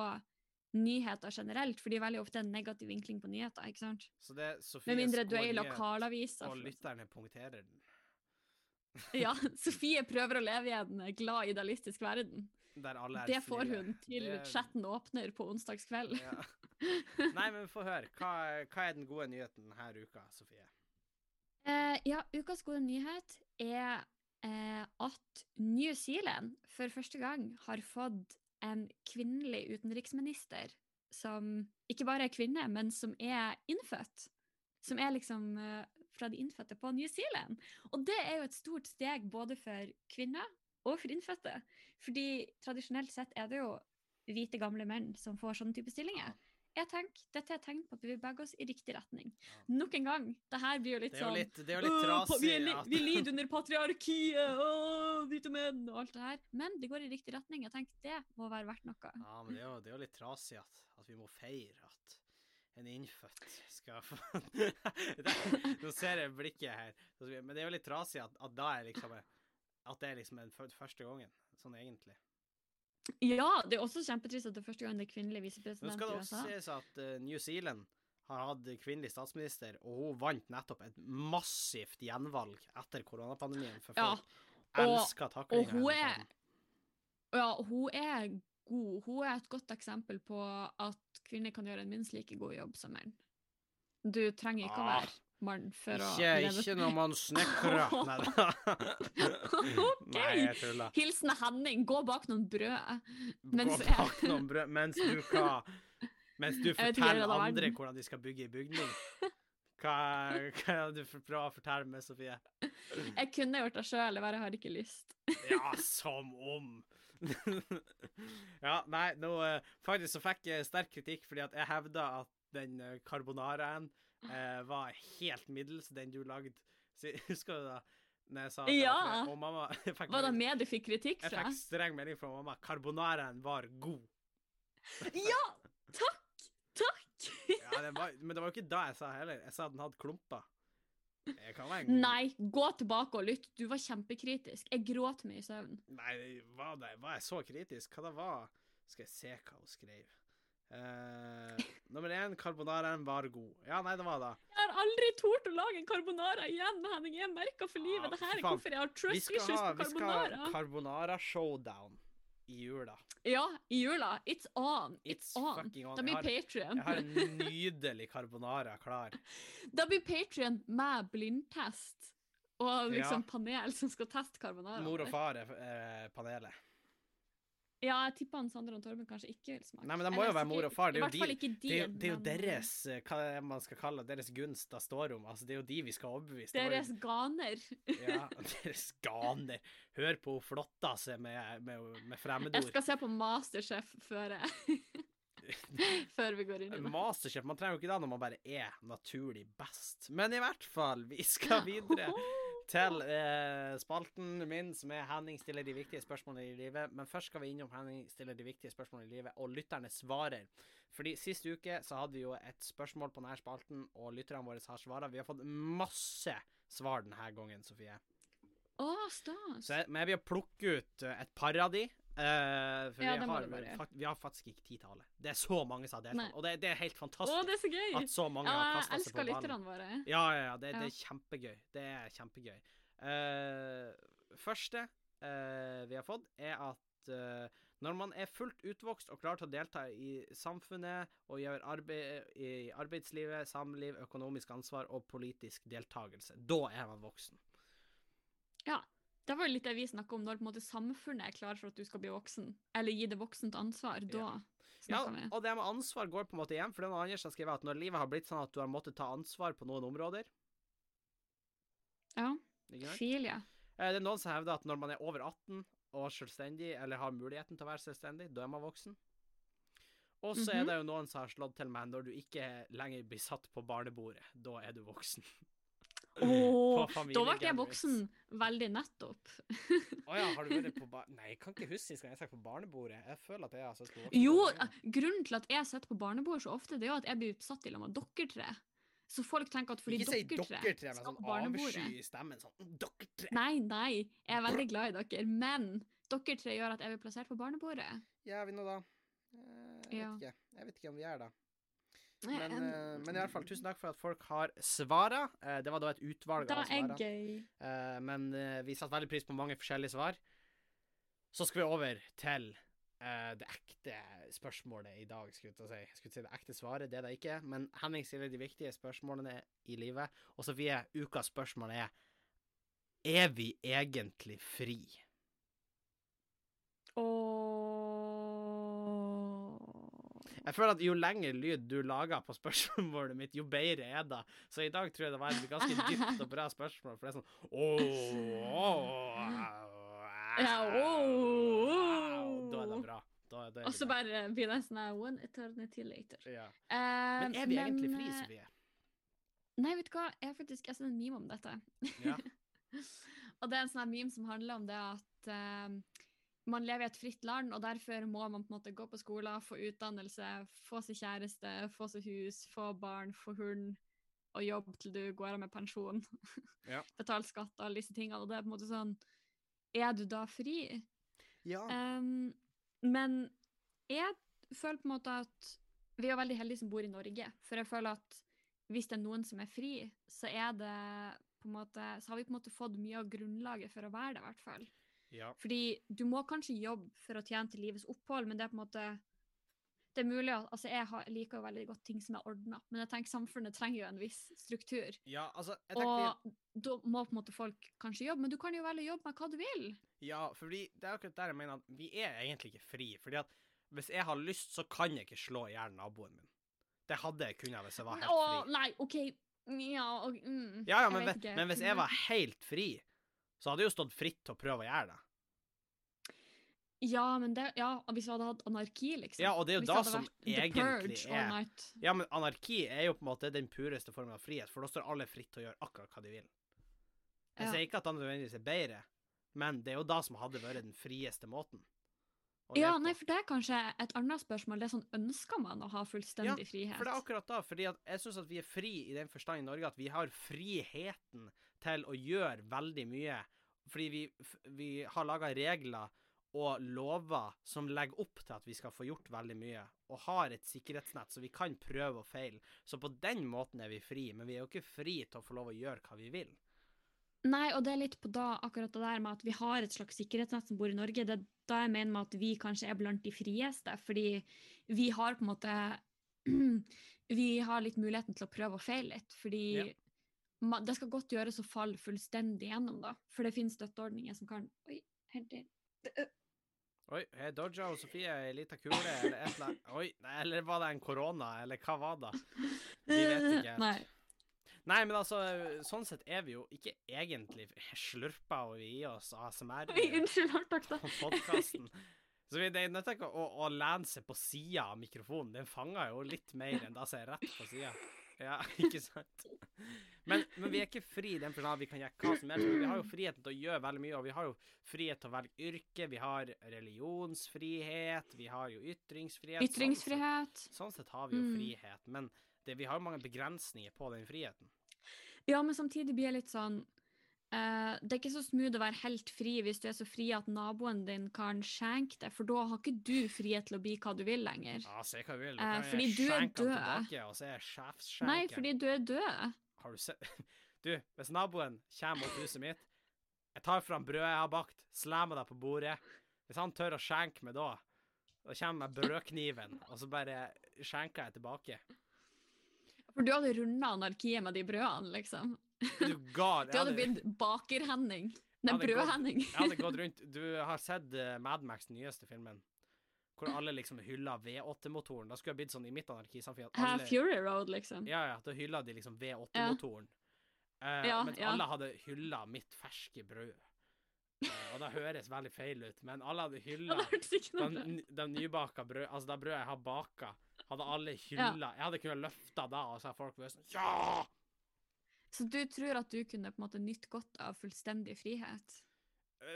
nyheter generelt, for de er veldig ofte en negativ vinkling på nyheter, ikke sant? Så det er Sofies Med mindre du er i gode nyhet, lokalavisa. Og lytterne punkterer den. <laughs> Ja, Sofie prøver å leve i en glad, idealistisk verden. Der alle er Det får snille. hun til Det- chatten åpner på onsdagskveld. Ja. <laughs> Nei, men få høre. Hva, hva er den gode nyheten denne uka, Sofie? Eh, ja, ukas gode nyhet er eh, at New Zealand for første gang har fått en kvinnelig utenriksminister som ikke bare er kvinne, men som er innfødt. Som er liksom eh, fra de innfødte på New Zealand. Og det er jo et stort steg både for kvinner og for innfødte. Fordi tradisjonelt sett er det jo hvite, gamle menn som får sånne type stillinger. Jeg tenker, Dette er tegn på at vi beveger oss i riktig retning. Nok en gang, det her blir jo litt sånn litt, det er jo litt «Åh, trasig vi, li vi lider under patriarkiet, åh, hvite menn og alt det her. Men det går i riktig retning. Jeg tenker det må være verdt noe. Ja, men det er jo, det er jo litt trasig at, at vi må feire at en innfødt skal få <laughs> Nå ser jeg blikket her. Men det er jo litt trasig at, at liksom At det er liksom en født første gangen, sånn egentlig. Ja, det er også kjempetrist at det er første gang det er kvinnelig Nå skal det også sies at eh, New Zealand har hatt kvinnelig statsminister, og hun vant nettopp et massivt gjenvalg etter koronapandemien, for Ja, folk og- elsker taklinga. og hun er-. Ja, hun er god. Hun er et godt eksempel på at kvinner kan gjøre en minst like god jobb som menn. Du trenger ikke å Ah, være mann for å Ikke, leve ikke når man snekrer. <laughs> Nei da. Ok. Nei, jeg tuller. Hilsen Henning, gå bak noen brød. Mens Gå bak noen brød mens du hva Mens du forteller andre hvordan de skal bygge i bygning. Hva Hva, er det du prøver å fortelle meg, Sofie? Jeg kunne gjort det sjøl, jeg bare har ikke lyst. Ja, som om! <laughs> ja, nei, nå eh, Faktisk så fikk jeg sterk kritikk fordi at jeg hevda at den eh, carbonaraen eh, var helt middels, den du lagde. <laughs> Så, husker du da? Når jeg sa Ja. at- Og mamma <laughs> Var det med du fikk kritikk fra? jeg fikk streng melding fra mamma. Carbonaraen var god. Ja! Takk! Takk! Ja, det var, men det var jo ikke da jeg sa heller. Jeg sa at den hadde klumper. En Nei, gå tilbake og lytt. Du var kjempekritisk. Jeg gråt meg i søvn. Nei, var, det, var jeg så kritisk? Hva det var? Skal jeg se hva hun skrev. Uh, nummer én, carbonaraen var god. Ja, nei, det var det. Jeg har aldri tort å lage en carbonara igjen, Henning. Jeg er merka for livet. Ah, Det her er hvorfor jeg har trust issues på carbonara. vi skal ha carbonara. carbonara showdown i jula. Ja, i jula. It's on. It's, It's on. on. Det blir Patrion. Jeg har en <laughs> nydelig carbonara klar. Det blir Patrion med blindtest. Og liksom Ja. panel som skal teste carbonara. Mor og far er eh, panelet. Ja, jeg tipper han Sander og Torben kanskje ikke vil smake. Nei, men det må Eller jo være mor og far. Det er jo de, de- Det er, det er jo deres eh, hva man skal kalle deres gunst da står om. Altså, det er jo de vi skal overbevise. Deres ganer. Ja, <laughs> deres ganer. Hør på hun flotta seg med, med, med Jeg skal se på Masterchef før jeg <laughs> Før vi går inn i det. Masterchef, man trenger jo ikke det når man bare er naturlig best. Men i hvert fall, vi skal <laughs> videre til eh, spalten min, som er Henning stiller de viktige spørsmålene i livet. Men først skal vi innom Henning stiller de viktige spørsmålene i livet, og lytterne svarer. Fordi Sist uke så hadde vi jo et spørsmål på denne spalten, og lytterne våre har svara. Vi har fått masse svar denne gangen, Sofie. Å, stas. Så jeg, men jeg vil plukke ut eh, et par av de. Eh, for Ja, vi, har, bare vi har faktisk ikke tid til alle. Det er så mange som har deltatt. Og det, det er helt fantastisk Åh, det er så gøy! at så mange Ja, har jeg kasta seg på elsker ballen. lytterne våre. Ja, ja, ja. Det, det er kjempegøy. Det er kjempegøy. Uh, første uh, vi har fått, er at når man er fullt utvokst og klar til å delta i samfunnet og gjøre arbeid i arbeidslivet, samliv, økonomisk ansvar og politisk deltakelse, da er man voksen. Ja. Det var jo litt det vi snakka om, når måte samfunnet er klar for at du skal bli voksen. Eller gi det voksent ansvar. Da Ja. Ja, vi. og det med ansvar går på en måte igjen, for det er noe annet som skriver at når livet har blitt sånn at du har måttet ta ansvar på noen områder Ja. ikke ja. Eh, Det er noen som hevder at når man er over 18 og selvstendig, eller har muligheten til å være selvstendig, da er man voksen. Og så er Mhm. det jo noen som har slått til meg når du ikke lenger blir satt på barnebordet. Da er du voksen. <laughs> Åh, På da ble jeg voksen veldig nettopp. Å ja, har du vært på bar... Nei, jeg kan ikke huske sist gang jeg satt på barnebordet. Jeg føler at jeg har sett på Jo, eh, grunnen til at jeg sitter på barnebordet så ofte, det er jo at jeg blir satt i lag med dere tre. Så folk tenker at fordi Ikke si dere tre med sånn barnebordet avsky i stemmen. Sånn «Mm, dere tre. Nei, nei, jeg er veldig glad i dere, men dere tre gjør at jeg blir plassert på barnebordet. Ja, vi nå da? Jeg Jeg Ja. vet ikke. Jeg vet ikke om vi er det. Men, eh, men i hvert fall, tusen takk for at folk har svara. Eh, Det var da et utvalg av svara. Eh, men vi satte veldig pris på mange forskjellige svar. Så skal vi over til det ekte spørsmålet i dag, skulle jeg si. Jeg skulle si det ekte svaret, det er det ikke. Men Henning stiller de viktige spørsmålene i livet. Og Sofie, ukas spørsmål er Er vi egentlig fri? Åh. Jeg føler at jo lengre lyd du lager på spørsmålet mitt, jo bedre er det. Så i dag tror jeg det var et ganske dypt og bra spørsmål, for det er sånn åh. Da er det bra. Og så bare blir det sånn One eternity later. ja. Eh, Men er vi egentlig fri, eh, Sofie? Nei, vet du hva, jeg har faktisk jeg en meme om dette. Ja. <laughs> og det er en sånn meme som handler om det at eh, man lever i et fritt land, og derfor må man på en måte gå på skolen, få utdannelse, få seg kjæreste, få seg hus, få barn, få hund, og jobb til du går av med pensjon. <laughs> Ja. Betale skatt og alle disse tingene. Og det er på en måte sånn Er du da fri? ja. Um, men jeg føler på en måte at vi er veldig heldige som bor i Norge. For jeg føler at hvis det er noen som er fri, så er det på en måte Så har vi på en måte fått mye av grunnlaget for å være det, i hvert fall. Ja. Fordi du må kanskje jobbe for å tjene til livets opphold, men det er på en måte det er mulig altså Jeg liker jo veldig godt ting som er ordna, men jeg tenker samfunnet trenger jo en viss struktur. Ja, altså, vi- Og da må på en måte folk kanskje jobbe, men du kan jo velge å jobbe med hva du vil. Ja, fordi det er akkurat der jeg mener at vi er egentlig ikke fri. Fordi at hvis jeg har lyst, så kan jeg ikke slå i hjel naboen min. Det hadde jeg kunnet hvis jeg var helt Å, fri. nei, OK, Ja, og mm, Ja, ja, men, men hvis jeg var helt fri, så hadde jeg jo stått fritt til å prøve å gjøre det. Ja, men det, ja, hvis vi hadde hatt anarki, liksom. Ja, og det er jo Hvis da som egentlig er. Ja, men anarki er jo på en måte den pureste formen av frihet, for da står alle fritt til å gjøre akkurat hva de vil. Jeg Ja. sier ikke at det nødvendigvis er bedre, men det er jo da som hadde vært den frieste måten. Ja, nei, for det er kanskje et annet spørsmål. Det er sånn, Ønsker man å ha fullstendig frihet? Ja, For det er akkurat da, fordi at jeg syns at vi er fri i den forstand i Norge at vi har friheten til å gjøre veldig mye. Fordi vi, vi har laga regler og lover som legger opp til at vi skal få gjort veldig mye, og har et sikkerhetsnett så vi kan prøve og feile. Så på den måten er vi fri, men vi er jo ikke fri til å få lov å gjøre hva vi vil. Nei, og det er litt på da, akkurat det der med at vi har et slags sikkerhetsnett som bor i Norge. Det er da jeg mener med at vi kanskje er blant de frieste, fordi vi har på en måte <clears throat> Vi har litt muligheten til å prøve og feile litt, fordi Ja. man, det skal godt gjøres å falle fullstendig gjennom, da. For det finnes støtteordninger som kan Oi, helt inn. Oi, jeg dodga og Sofie ei lita kule, eller et eller annet. Oi, nei, eller var det en korona, eller hva var det? Vi vet ikke helt. Nei. Nei, men altså, sånn sett er vi jo ikke egentlig slurpa og vi i oss ASMR Oi, <laughs> unnskyld, hardt takk, da. podkasten. Så vi, det er nødt til ikke å, å lene seg på sida av mikrofonen. Den fanger jo litt mer enn det som er rett på sida. Ja, <laughs> ikke sant? Men, men vi er ikke fri i den forstand at vi kan gjøre hva som helst. Vi har jo friheten til å gjøre veldig mye, og vi har jo frihet til å velge yrke. Vi har religionsfrihet, vi har jo ytringsfrihet. Sånn Ytringsfrihet. sett, sånn sett har vi jo Mm. frihet, men det, vi har jo mange begrensninger på den friheten. Ja, men samtidig blir jeg litt sånn eh, Det er ikke så smooth å være helt fri hvis du er så fri at naboen din kan skjenke deg, for da har ikke du frihet til å bli hva du vil lenger. Ja, se hva du vil. Kan fordi du er død. tilbake, og så er jeg. Nei, fordi du er død. Har du sett <laughs> Du, hvis naboen kommer mot huset mitt, jeg tar fram brødet jeg har bakt, slammer det på bordet. Hvis han tør å skjenke meg da, da kommer jeg med brødkniven, og så bare skjenker jeg tilbake. For du hadde runda anarkiet med de brødene, liksom. Du gal? <laughs> Du hadde blitt baker-Henning. Nei, brød-Henning. jeg hadde gått <laughs> rundt Du har sett uh, Mad Max, den nyeste filmen, hvor alle liksom hyller V8-motoren. Da skulle jeg blitt sånn i mitt anarkisamfunn at alle Fury Road, liksom. Ja, ja, da hylla de liksom V8-motoren. Eh, Ja, mens ja. alle hadde hylla mitt ferske brød. Uh, og det høres veldig feil ut, men alle hadde Ja, hylla de nybaka brød, altså det brødet jeg har baka, hadde alle hylla. Jeg hadde kunnet løfta da, og så hadde folk vært sånn Ja! Så du tror at du kunne på en måte nytt godt av fullstendig frihet?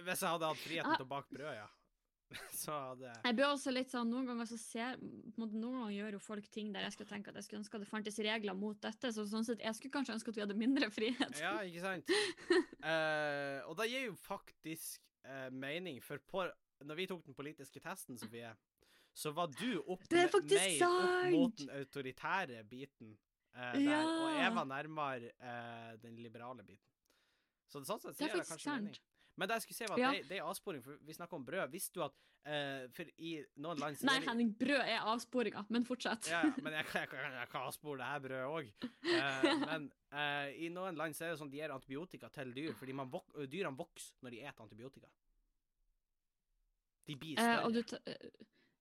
Hvis jeg hadde hatt friheten Ah. til å bake brød, ja. <laughs> Så hadde Jeg blir også litt sånn, Noen ganger så ser, måte, noen ganger gjør jo folk ting der jeg skulle tenke at jeg skulle ønske at det fantes regler mot dette. så sånn sett, Jeg skulle kanskje ønske at vi hadde mindre frihet. Ja, ikke sant? uh, <laughs> og det gir jo faktisk uh, mening, for på, når vi tok den politiske testen, Sofie, så var du opp, er mer opp mot den autoritære biten, eh, der, Ja. og jeg var nærmere eh, den liberale biten. Så sånn sett Det er sier det faktisk kanskje mening. Men det jeg skulle si var at Ja. det, det er avsporing, for vi snakker om brød. Visste du at eh, For i noen land Nei, det- Henning, brød er avsporinga, men fortsett. ja, men jeg, kan- jeg, jeg kan avspore det her brødet òg. <laughs> men eh, i noen land så er det sånn de gir antibiotika til dyr fordi man vok dyrene vokser når de spiser antibiotika. De blir Eh, større. og, du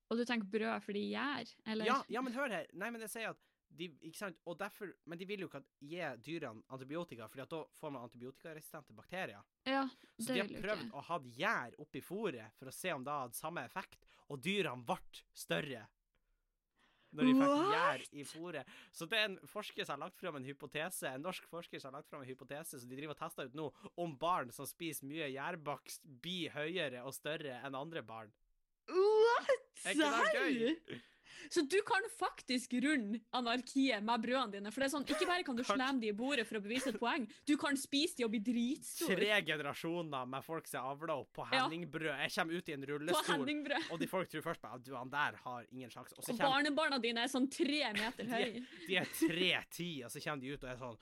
og du tenker brød fordi gjær, eller? ja, ja, men hør her. Nei, men jeg sier at de, ikke sant? Og derfor, men de vil jo ikke gi dyrene antibiotika, Fordi da får man antibiotikaresistente bakterier. Ja, Så de har prøvd ikke. å ha gjær oppi fôret for å se om det hadde samme effekt, og dyrene ble større. Når de fikk gjær i fôret. Så det er en forsker som har lagt fram en hypotese, en norsk forsker som har lagt fram en hypotese som de driver og tester ut nå, om barn som spiser mye gjærbakst, blir høyere og større enn andre barn. What? Er ikke det gøy? Så du kan faktisk runde anarkiet med brødene dine? For det er sånn, Ikke bare kan du slemme de i bordet for å bevise et poeng, du kan spise de og bli dritstor. Tre generasjoner med folk som er avla opp på henningbrød. Jeg kommer ut i en rullestol, og de folk tror først på, at du, han der har ingen sjanse. Og så Og barnebarna dine er sånn tre meter <laughs> høye. De er tre-ti, og så kommer de ut og er sånn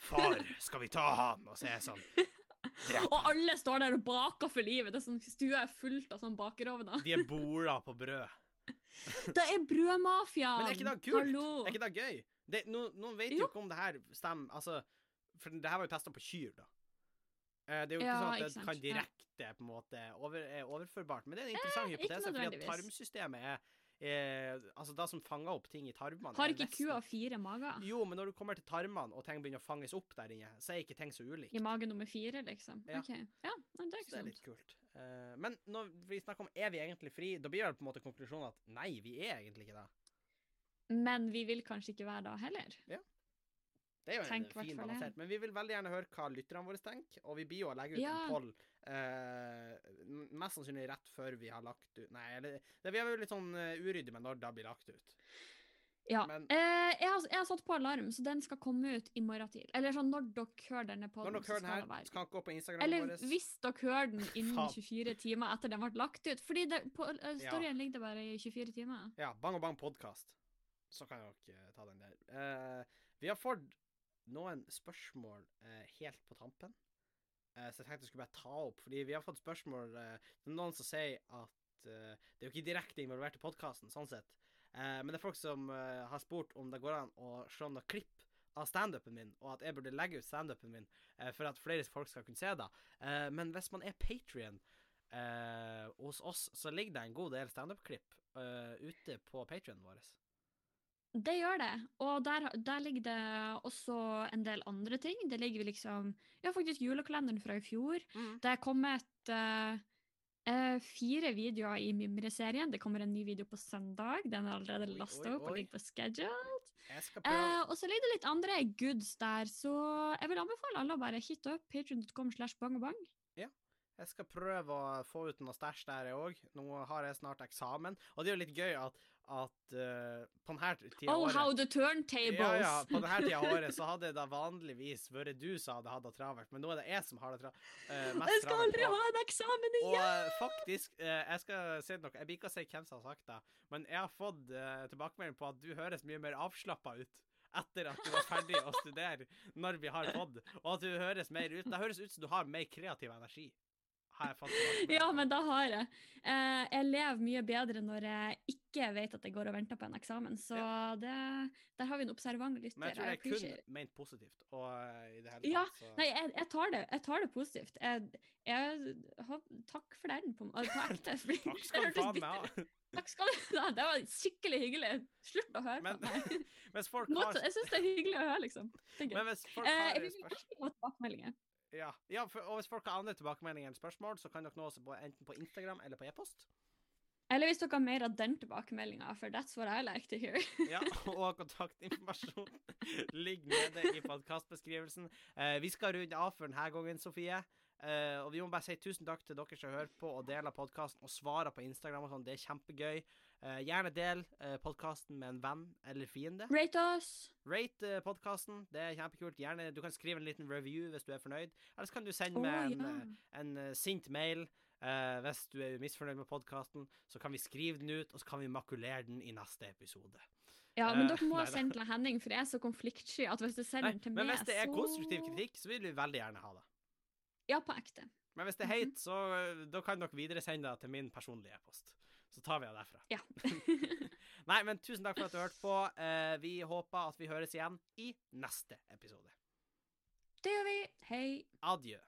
Far, skal vi ta han? Og så er jeg sånn Drep Og alle står der og baker for livet. Det er sånn, Stua er fullt av sånn bakerovner. De er bola på brød. <laughs> Det er brødmafiaen! Men er ikke det kult? Hallo! Er ikke det gøy? Det, no, noen vet jo ikke om det her stemmer. Altså, for det her var jo testa på kyr, da. Eh, det er jo ikke Ja, sånn at det sant, kan direkte på en måte over, er overførbart. Men det er en interessant Eh, hypotese, fordi at tarmsystemet er eh, Altså, det som fanger opp ting i tarmene Har ikke nesten- kua fire mager? Jo, men når du kommer til tarmene og ting begynner å fanges opp der inne, så er ikke ting så ulikt. I mage nummer fire, liksom? Ja. OK. Ja, det er Så ikke det er litt kult. Eh, men når vi snakker om er vi egentlig fri, da blir vel på en måte konklusjonen at nei, vi er egentlig ikke det. Men vi vil kanskje ikke være da heller. Ja. Det er jo en Tenk fin balansert. Men vi vil veldig gjerne høre hva lytterne våre tenker, og vi blir jo å legge ut Ja. en poll mest sannsynlig rett før vi har lagt ut Nei, eller det, vi er jo litt sånn uh, uryddige med når det blir lagt ut. Ja. Men- eh, jeg, har, jeg har satt på alarm, så den skal komme ut i morgen tidlig. Eller sånn når dere hører denne Når dere hører den her, være. skal den gå på Instagram Eller vår. hvis dere hører den <laughs> innen 24 timer etter den ble lagt ut. Fordi det, på uh, Ja. storyen ligger det bare i 24 timer. Ja, Bang og Bang podkast. Så kan dere uh, ta den der. Uh, vi har fått noen spørsmål eh, helt på tampen, eh, så jeg tenkte jeg skulle bare ta opp. Fordi vi har fått spørsmål eh, Det er noen som sier at eh, Det er jo ikke direkte involvert i podkasten, sånn sett. Eh, men det er folk som eh, har spurt om det går an å se noen klipp av standupen min, og at jeg burde legge ut standupen min eh, for at flere folk skal kunne se det. Eh, men hvis man er Patrion hos oss, så ligger det en god del standup-klipp eh, ute på Patrionen vår. Det gjør det. Og der, der ligger det også en del andre ting. Det ligger liksom Ja, faktisk julekalenderen fra i fjor. Det er kommet uh, uh, fire videoer i Mimre-serien. Det kommer en ny video på søndag. Den er allerede lasta opp og ligger på schedule. Jeg skal prøve Eh, og så ligger det litt andre goods der, så jeg vil anbefale alle å bare hit up patreon.com slash bang og bang. Jeg skal prøve å få ut noe stæsj der, jeg òg. Nå har jeg snart eksamen. Og det er jo litt gøy at, at uh, på denne tida Oh, året, how the turntables! ja, ja, på denne tida av <laughs> året så hadde det vanligvis vært du som hadde hatt det travelt, men nå er det jeg som har det tra uh, mest Jeg skal aldri Og- ha en eksamen Og igjen! eh, faktisk, eh, jeg skal si noe, jeg blir ikke å si hvem som har sagt det, men jeg har fått uh, tilbakemelding på at du høres mye mer avslappa ut etter at du var ferdig å studere når vi har fått, og at du høres mer ut Det høres ut som du har mer kreativ energi. Har jeg fått tilbakemelding Ja, men da har jeg. Eh, jeg lever mye bedre når jeg ikke vet at jeg går og venter på en eksamen, så det, der har vi en observant lytter. Men jeg tror det er kun appreciate ment positivt. Og eh, i det hele Ja, så Nei, jeg, jeg, tar det, jeg tar det positivt. Jeg, jeg, har- takk for den på, på ekte. <laughs> Takk skal du faen meg ha. Takk skal du ha. Det var skikkelig hyggelig. Slutt å høre Men på meg. <laughs> har Jeg syns det er hyggelig å høre, liksom. Det. Men hvis folk Eh, har vil spørsmål. Ja, ja, for, og hvis folk har andre tilbakemeldinger enn spørsmål, så kan dere nå oss enten på Instagram eller på e-post. Eller hvis dere har mer av den tilbakemeldinga, for that's what I like to hear. Ja, og kontaktinformasjon <laughs> ligger nede i podkastbeskrivelsen. Eh, vi skal runde av for denne gangen, Sofie. Eh, og vi må bare si tusen takk til dere som hører på og deler podkasten og svarer på Instagram og sånn. Det er kjempegøy. Eh, gjerne del eh, podkasten med en venn eller fiende. Rate oss. Rate uh, podkasten. Det er kjempekult. Gjerne, Du kan skrive en liten review hvis du er fornøyd. Ellers kan du sende oh, meg en, ja. eh, en eh, sint mail. Eh, hvis du er misfornøyd med podkasten, så kan vi skrive den ut, og så kan vi makulere den i neste episode. Ja, men Eh, dere må <laughs> neida. sende til Henning, for jeg er så konfliktsky at hvis du sender den til men hvis det er så konstruktiv kritikk, så vil vi veldig gjerne ha det. Ja, på ekte. Men hvis det er Mhm. hate, så eh, da kan dere videresende det til min personlige e-post. Så tar vi av derfra. Ja. <laughs> Nei, men tusen takk for at du hørte på. Eh, vi håper at vi høres igjen i neste episode. det gjør vi. Hei. Adjø.